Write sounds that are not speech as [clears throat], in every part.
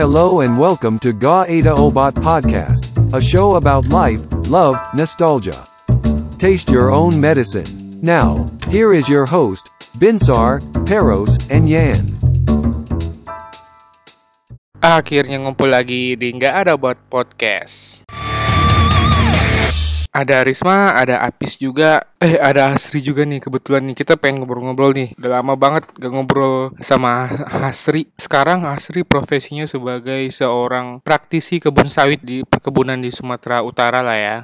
Hello and welcome to Ga Ada Obat Podcast, a show about life, love, nostalgia. Taste your own medicine. Now, here is your host, Binsar, Peros, and Yan. Akhirnya ngumpul lagi di Nggak Ada Buat Podcast. Ada Risma, ada Apis juga, eh ada Hasri juga nih kebetulan nih kita pengen ngobrol-ngobrol nih. Udah lama banget gak ngobrol sama Hasri. Sekarang Hasri profesinya sebagai seorang praktisi kebun sawit di perkebunan di Sumatera Utara lah ya.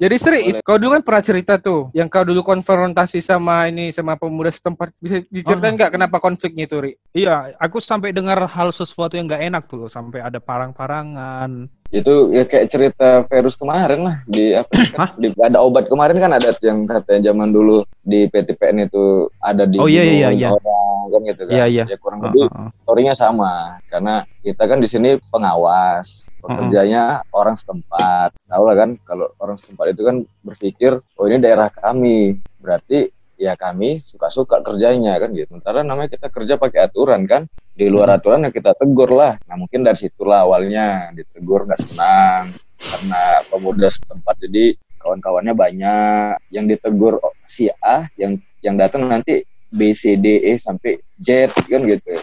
Jadi Sri, kau dulu kan pernah cerita tuh, yang kau dulu konfrontasi sama ini sama pemuda setempat. Bisa diceritain nggak kenapa konfliknya itu, Ri? Iya, aku sampai dengar hal sesuatu yang nggak enak tuh, sampai ada parang-parangan. Itu ya kayak cerita virus kemarin lah di apa [clears throat] kan, di, ada obat kemarin kan ada yang katanya zaman dulu di PTPN itu ada di Oh, iya, iya, iya. orang kan gitu kan Iya, iya. ya kurang Uh, lebih uh, uh. storynya sama karena kita kan di sini pengawas pekerjanya orang setempat tahu lah kan kalau orang setempat itu kan berpikir oh ini daerah kami berarti ya kami suka-suka kerjanya kan gitu. Sementara namanya kita kerja pakai aturan kan. Di luar aturan ya kita tegur lah. Nah mungkin dari situlah awalnya ditegur nggak senang. Karena pemuda setempat jadi kawan-kawannya banyak. Yang ditegur si A yang yang datang nanti B C D E sampai Z kan gitu.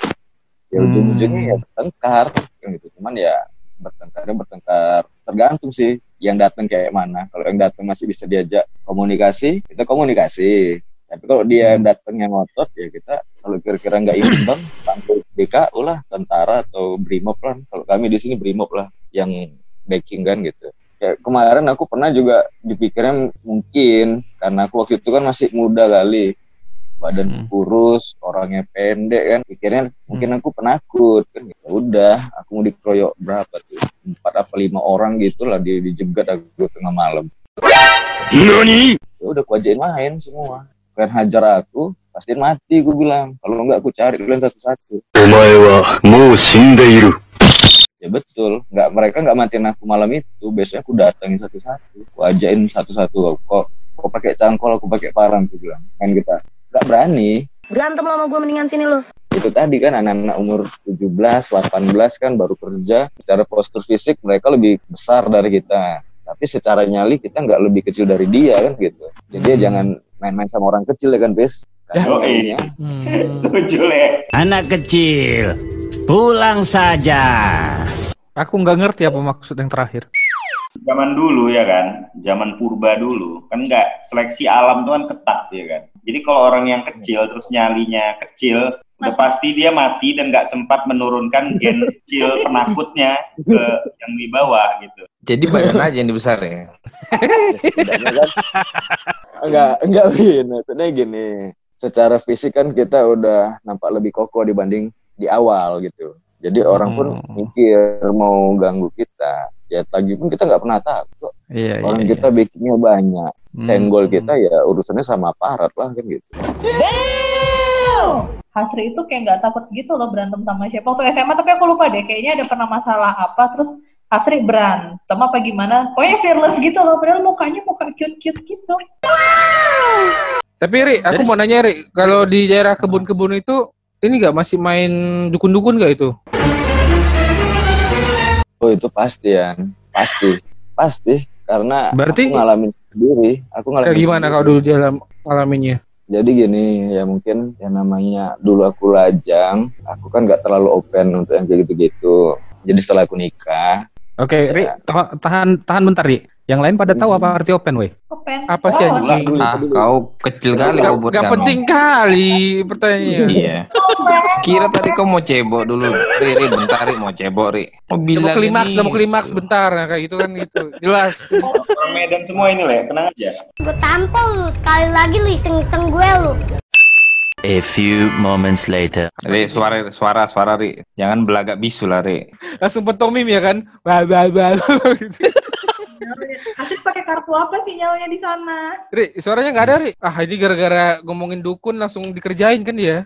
Ya Hmm. ujung-ujungnya ya bertengkar kan gitu. Cuman ya bertengkarnya bertengkar. Tergantung sih yang datang kayak mana. Kalau yang datang masih bisa diajak komunikasi kita komunikasi tapi kalau dia yang datangnya ngotot ya kita kalau kira-kira nggak imbang tampil BKU lah tentara atau brimob lah. Kalau kami di sini brimob lah yang backing kan gitu. Kayak kemarin aku pernah juga dipikirnya mungkin karena aku waktu itu kan masih muda kali. Badan Hmm. kurus orangnya pendek kan. Pikirnya mungkin aku penakut kan. Ya udah aku mau dikeroyok berapa tuh? Empat apa lima orang gitu lah di dijegat aku tengah malam. Ya udah ku ajakin main semua kalian hajar aku pasti mati gue bilang. Kalau enggak aku cari kalian satu-satu. Ya betul. Nggak mereka nggak matiin aku malam itu. Biasanya aku datangi satu-satu. Aku ajain satu-satu. Kok kok pakai cangkol aku pakai parang aku bilang. Kan kita. Nggak berani. Berantem sama gue mendingan sini loh itu tadi kan anak-anak umur 17, 18 kan baru kerja. Secara postur fisik mereka lebih besar dari kita. Tapi secara nyali kita nggak lebih kecil dari dia kan gitu. Jadi ya hmm. jangan main-main sama orang kecil ya kan bis Yoi. nyalinya Setuju, Le. Anak kecil, pulang saja. Aku nggak ngerti apa maksud yang terakhir. Zaman dulu ya kan, zaman purba dulu, kan nggak seleksi alam tuh kan ketat ya kan. Jadi kalau orang yang kecil terus nyalinya kecil, udah pasti dia mati dan nggak sempat menurunkan gen kecil [laughs] penakutnya ke yang di bawah gitu. Jadi badan aja yang dibesar ya. [laughs] enggak enggak Win maksudnya gini secara fisik kan kita udah nampak lebih kokoh dibanding di awal gitu jadi orang pun Hmm. mikir mau ganggu kita ya lagi pun kita nggak pernah takut kok. Iya, orang iya, kita backingnya banyak iya. senggol Hmm. kita ya urusannya sama aparat lah kan gitu Hasri itu kayak nggak takut gitu loh berantem sama siapa waktu SMA tapi aku lupa deh kayaknya ada pernah masalah apa terus Hasri berantem apa gimana? Pokoknya fearless gitu loh. Padahal mukanya muka cute-cute gitu. Tapi Ri, aku Jadi- mau nanya Ri, kalau di daerah kebun-kebun itu ini nggak? Masih main dukun-dukun nggak itu? oh itu pasti ya pasti. Pasti. Karena Berarti- aku ngalamin sendiri. Aku ngalamin Kayak gimana sendiri. kalau dulu di dalam ngalaminnya? jadi gini ya mungkin yang namanya dulu aku lajang aku kan nggak terlalu open untuk yang kayak gitu-gitu. Jadi setelah aku nikah Oke, Ri, ta- tahan tahan bentar, Ri. Yang lain pada tahu apa arti open, weh? Open. Apa sih Oh, anjing? Ah, kau kecil kali kau buat gak penting kali pertanyaannya. Iya. Kira tadi kau mau cebok dulu. Ri, Ri, bentar Ri, mau cebok Ri. Mau bilang mau klimaks, mau klimaks bentar nah, kayak gitu kan gitu. Jelas. Orang Medan semua ini, Le. Tenang aja. Gue tampol lu sekali lagi lu iseng-iseng gue lu. A few moments later. Ri, suara suara suara Ri. Jangan belagak bisu lah Ri. Langsung pentomim ya kan? Bah, bah, bah. [laughs] Hasri pakai kartu apa sinyalnya di sana Ri, suaranya nggak ada Ri. Ah ini gara-gara ngomongin dukun langsung dikerjain kan dia.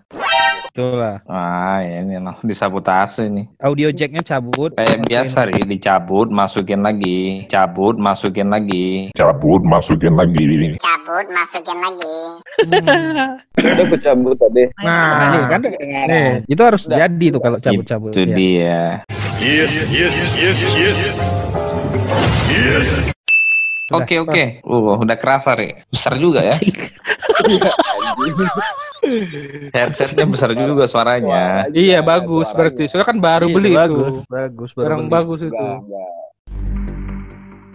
Itulah. Ah ini langsung disabotase nih. Audio jacknya cabut. Kayak biasa ri, dicabut, masukin lagi, cabut, masukin lagi. Cabut, masukin lagi. Cabut, masukin lagi. Udah aku cabut tadi. Nah, ini kan kedengaran. Itu harus jadi tuh kalau cabut-cabut. Itu ya. dia. Yes, yes, yes, yes. Yes. Oke oke. Uh, udah kerasa ri. Besar juga ya. [laughs] Headsetnya besar juga suaranya. Iya bagus berarti. Soalnya kan baru Iya, beli bagus, itu. bagus, baru Barang bagus itu. Enggak.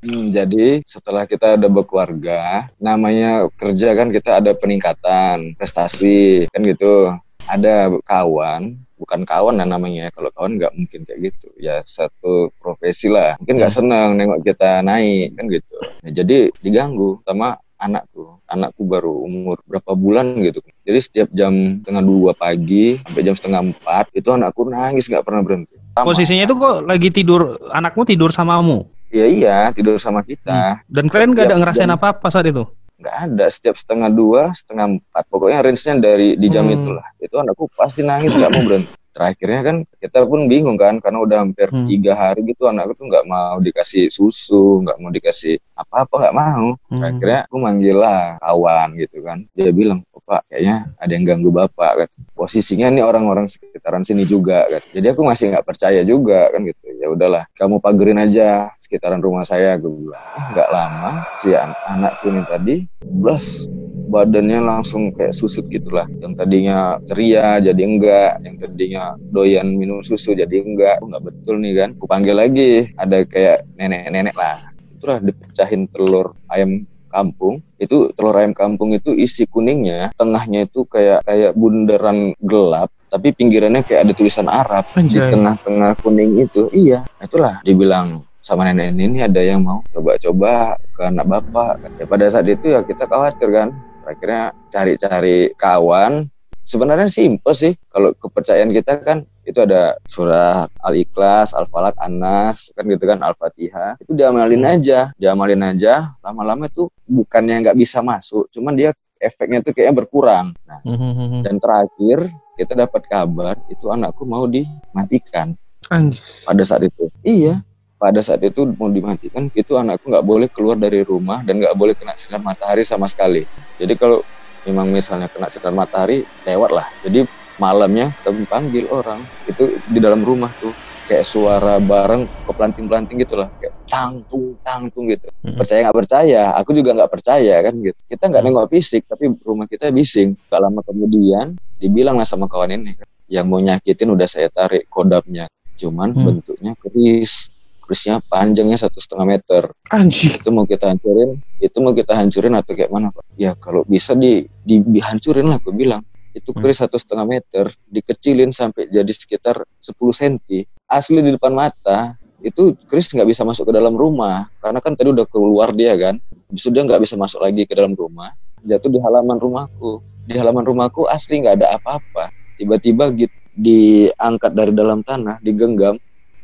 Hmm, jadi setelah kita udah berkeluarga, namanya kerja kan kita ada peningkatan prestasi kan gitu. Ada kawan, bukan kawan lah namanya. Kalau kawan nggak mungkin kayak gitu. Ya satu profesi lah. Mungkin nggak seneng nengok kita naik kan gitu. Ya, jadi diganggu sama anakku. Anakku baru umur berapa bulan gitu. Jadi setiap jam setengah dua pagi sampai jam setengah empat itu anakku nangis nggak pernah berhenti. Sama. Posisinya itu kok lagi tidur, anakmu tidur samamu. Iya iya tidur sama kita. Dan kalian gak ada ngerasain apa-apa saat itu? Nggak ada. Setiap setengah dua setengah empat. Pokoknya range-nya dari di jam Hmm. itulah. Itu anakku pasti nangis nggak mau berhenti. Terakhirnya kan kita pun bingung kan karena udah hampir Hmm. tiga hari gitu anakku tuh nggak mau dikasih susu nggak mau dikasih apa-apa nggak mau. Hmm. terakhirnya aku manggil lah kawan gitu kan. Dia bilang pak kayaknya ada yang ganggu bapak kan. Posisinya nih orang-orang sekitaran sini juga kan. Jadi aku masih nggak percaya juga kan gitu. Ya udahlah kamu pagerin aja sekitaran rumah saya gue bilang. Nggak lama si an- anakku ini tadi blas badannya langsung kayak susut gitulah. Yang tadinya ceria jadi enggak. Yang tadinya doyan minum susu jadi enggak. Oh, nggak betul nih kan. Aku panggil lagi. Ada kayak nenek-nenek lah. Itulah dipecahin telur ayam kampung. Itu telur ayam kampung itu isi kuningnya tengahnya itu kayak kayak bundaran gelap tapi pinggirannya kayak ada tulisan Arab di Anjay. tengah-tengah kuning itu. Iya itulah dibilang sama nenek ini ada yang mau coba-coba ke anak bapak. Ya pada saat itu ya kita khawatir kan. Akhirnya cari-cari kawan. Sebenarnya simpel sih. Kalau kepercayaan kita kan itu ada surah al-ikhlas al-falak anas kan gitu kan al-fatihah. Itu diamalin aja diamalin aja. Lama-lama itu bukannya nggak bisa masuk cuman dia efeknya tuh kayaknya berkurang. Nah Hmm. dan terakhir kita dapat kabar itu anakku mau dimatikan. Anjir. pada saat itu. Iya pada saat itu mau dimatikan itu anakku nggak boleh keluar dari rumah dan nggak boleh kena sinar matahari sama sekali. Jadi kalau memang misalnya kena sinar matahari lewat lah. Jadi malamnya kami panggil orang itu di dalam rumah tuh. Kayak suara bareng kepelanting-pelanting gitu lah. Kayak tang tung tang tung gitu. Mm-mm. percaya nggak percaya? Aku juga nggak percaya kan gitu. Kita nggak nengok fisik tapi rumah kita bising. Gak lama kemudian dibilang lah sama kawan ini. Yang mau nyakitin udah saya tarik kodamnya cuman Hmm. bentuknya keris kerisnya panjangnya satu setengah meter. Anjir. itu mau kita hancurin itu mau kita hancurin atau kayak mana pak? Ya kalau bisa di, di dihancurin lah aku bilang. Itu Hmm. keris satu setengah meter dikecilin sampai jadi sekitar 10 cm asli di depan mata itu keris nggak bisa masuk ke dalam rumah. Karena kan tadi udah keluar dia kan? Itu dia nggak bisa masuk lagi ke dalam rumah. Jatuh di halaman rumahku. Di halaman rumahku asli nggak ada apa-apa. Tiba-tiba gitu diangkat dari dalam tanah digenggam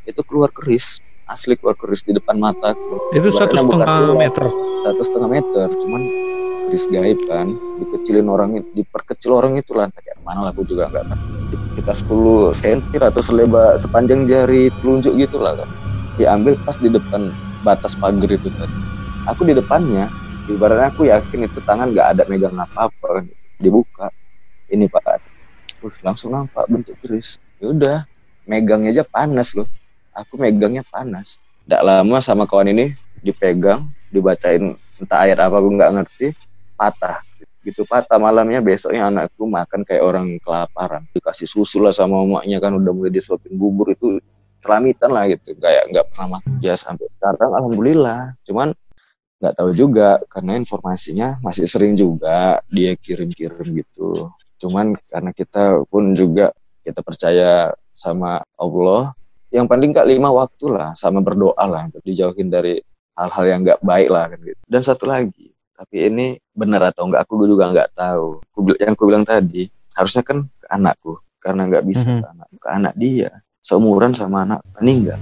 itu keluar keris asli keluar keris di depan mataku Itu satu setengah meter. satu setengah meter cuman keris gaib kan. Dikecilin orang itu diperkecil orang itu lah kayak mana lah aku juga nggak tahu Di- kita 10 cm atau selebar sepanjang jari telunjuk gitu lah kan. Diambil pas di depan batas pagar itu tadi aku di depannya ibaratnya aku yakin itu tangan nggak ada megang apa-apa kan. Dibuka ini pak. Uh, langsung nampak bentuk keris. Ya udah megangnya aja panas loh aku megangnya panas. Tidak lama sama kawan ini dipegang dibacain entah ayat apa aku nggak ngerti patah. Gitu patah malamnya besoknya anakku makan kayak orang kelaparan. Dikasih susu lah sama emaknya kan udah mulai disuapin bubur itu celamitan lah gitu. Kayak nggak pernah makan. Ya sampai sekarang alhamdulillah. Cuman nggak tahu juga karena informasinya masih sering juga dia kirim-kirim gitu. Cuman karena kita pun juga kita percaya sama Allah yang paling nggak lima waktu lah sama berdoa lah untuk dijauhin dari hal-hal yang nggak baik lah kan gitu. Dan satu lagi tapi ini benar atau enggak aku juga nggak tahu. Yang aku bilang tadi harusnya kan ke anakku karena nggak bisa Mhm. ke anak ke anak dia. Seumuran sama anak meninggal.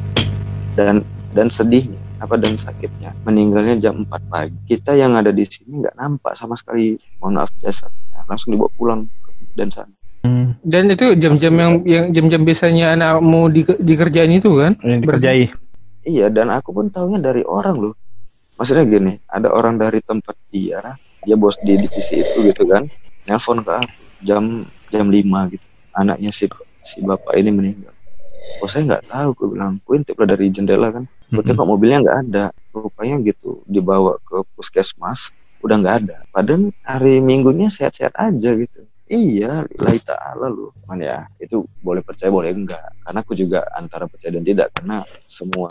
Dan dan sedihnya apa dan sakitnya. Meninggalnya jam 4 pagi. Kita yang ada di sini nggak nampak sama sekali. Mohon maaf jasadnya langsung dibawa pulang ke dan sana Dan itu jam-jam yang yang jam-jam biasanya anakmu di, dikerjain itu kan? Yang dikerjai. Iya, dan aku pun tahunya dari orang loh. Maksudnya gini, ada orang dari tempat dia, dia bos di divisi itu gitu kan, nelpon ke aku jam jam 5 gitu. Anaknya si si bapak ini meninggal. Oh saya nggak tahu, gue bilang, gue intip lah dari jendela kan. Gue tengok mobilnya nggak ada, rupanya gitu dibawa ke puskesmas, udah nggak ada. Padahal hari minggunya sehat-sehat aja gitu. Iya, lillahi ta'ala lu. Cuman ya, itu boleh percaya, boleh enggak. Karena aku juga antara percaya dan tidak. Karena semua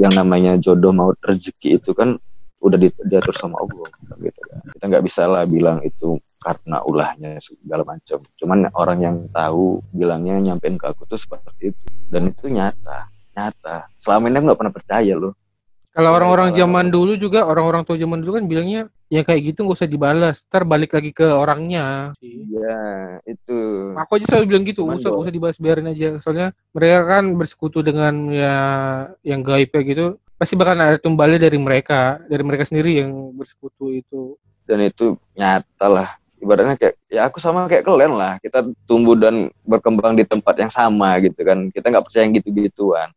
yang namanya jodoh maut rezeki itu kan udah di- diatur sama Allah. Gitu kan. Kita nggak bisa lah bilang itu karena ulahnya segala macam. Cuman orang yang tahu bilangnya nyampein ke aku tuh seperti itu. Dan itu nyata. Nyata. Selama ini aku nggak pernah percaya loh. Kalau orang-orang zaman dulu juga orang-orang tua zaman dulu kan bilangnya ya kayak gitu nggak usah dibalas, ntar balik lagi ke orangnya. Iya, itu. Aku aja selalu bilang gitu, Cuman usah usah dibahas biarin aja. Soalnya mereka kan bersekutu dengan ya yang gaibnya gitu, pasti bakal ada tumbalnya dari mereka, dari mereka sendiri yang bersekutu itu. dan itu nyata lah ibaratnya kayak ya aku sama kayak kalian lah kita tumbuh dan berkembang di tempat yang sama gitu kan kita nggak percaya yang gitu-gituan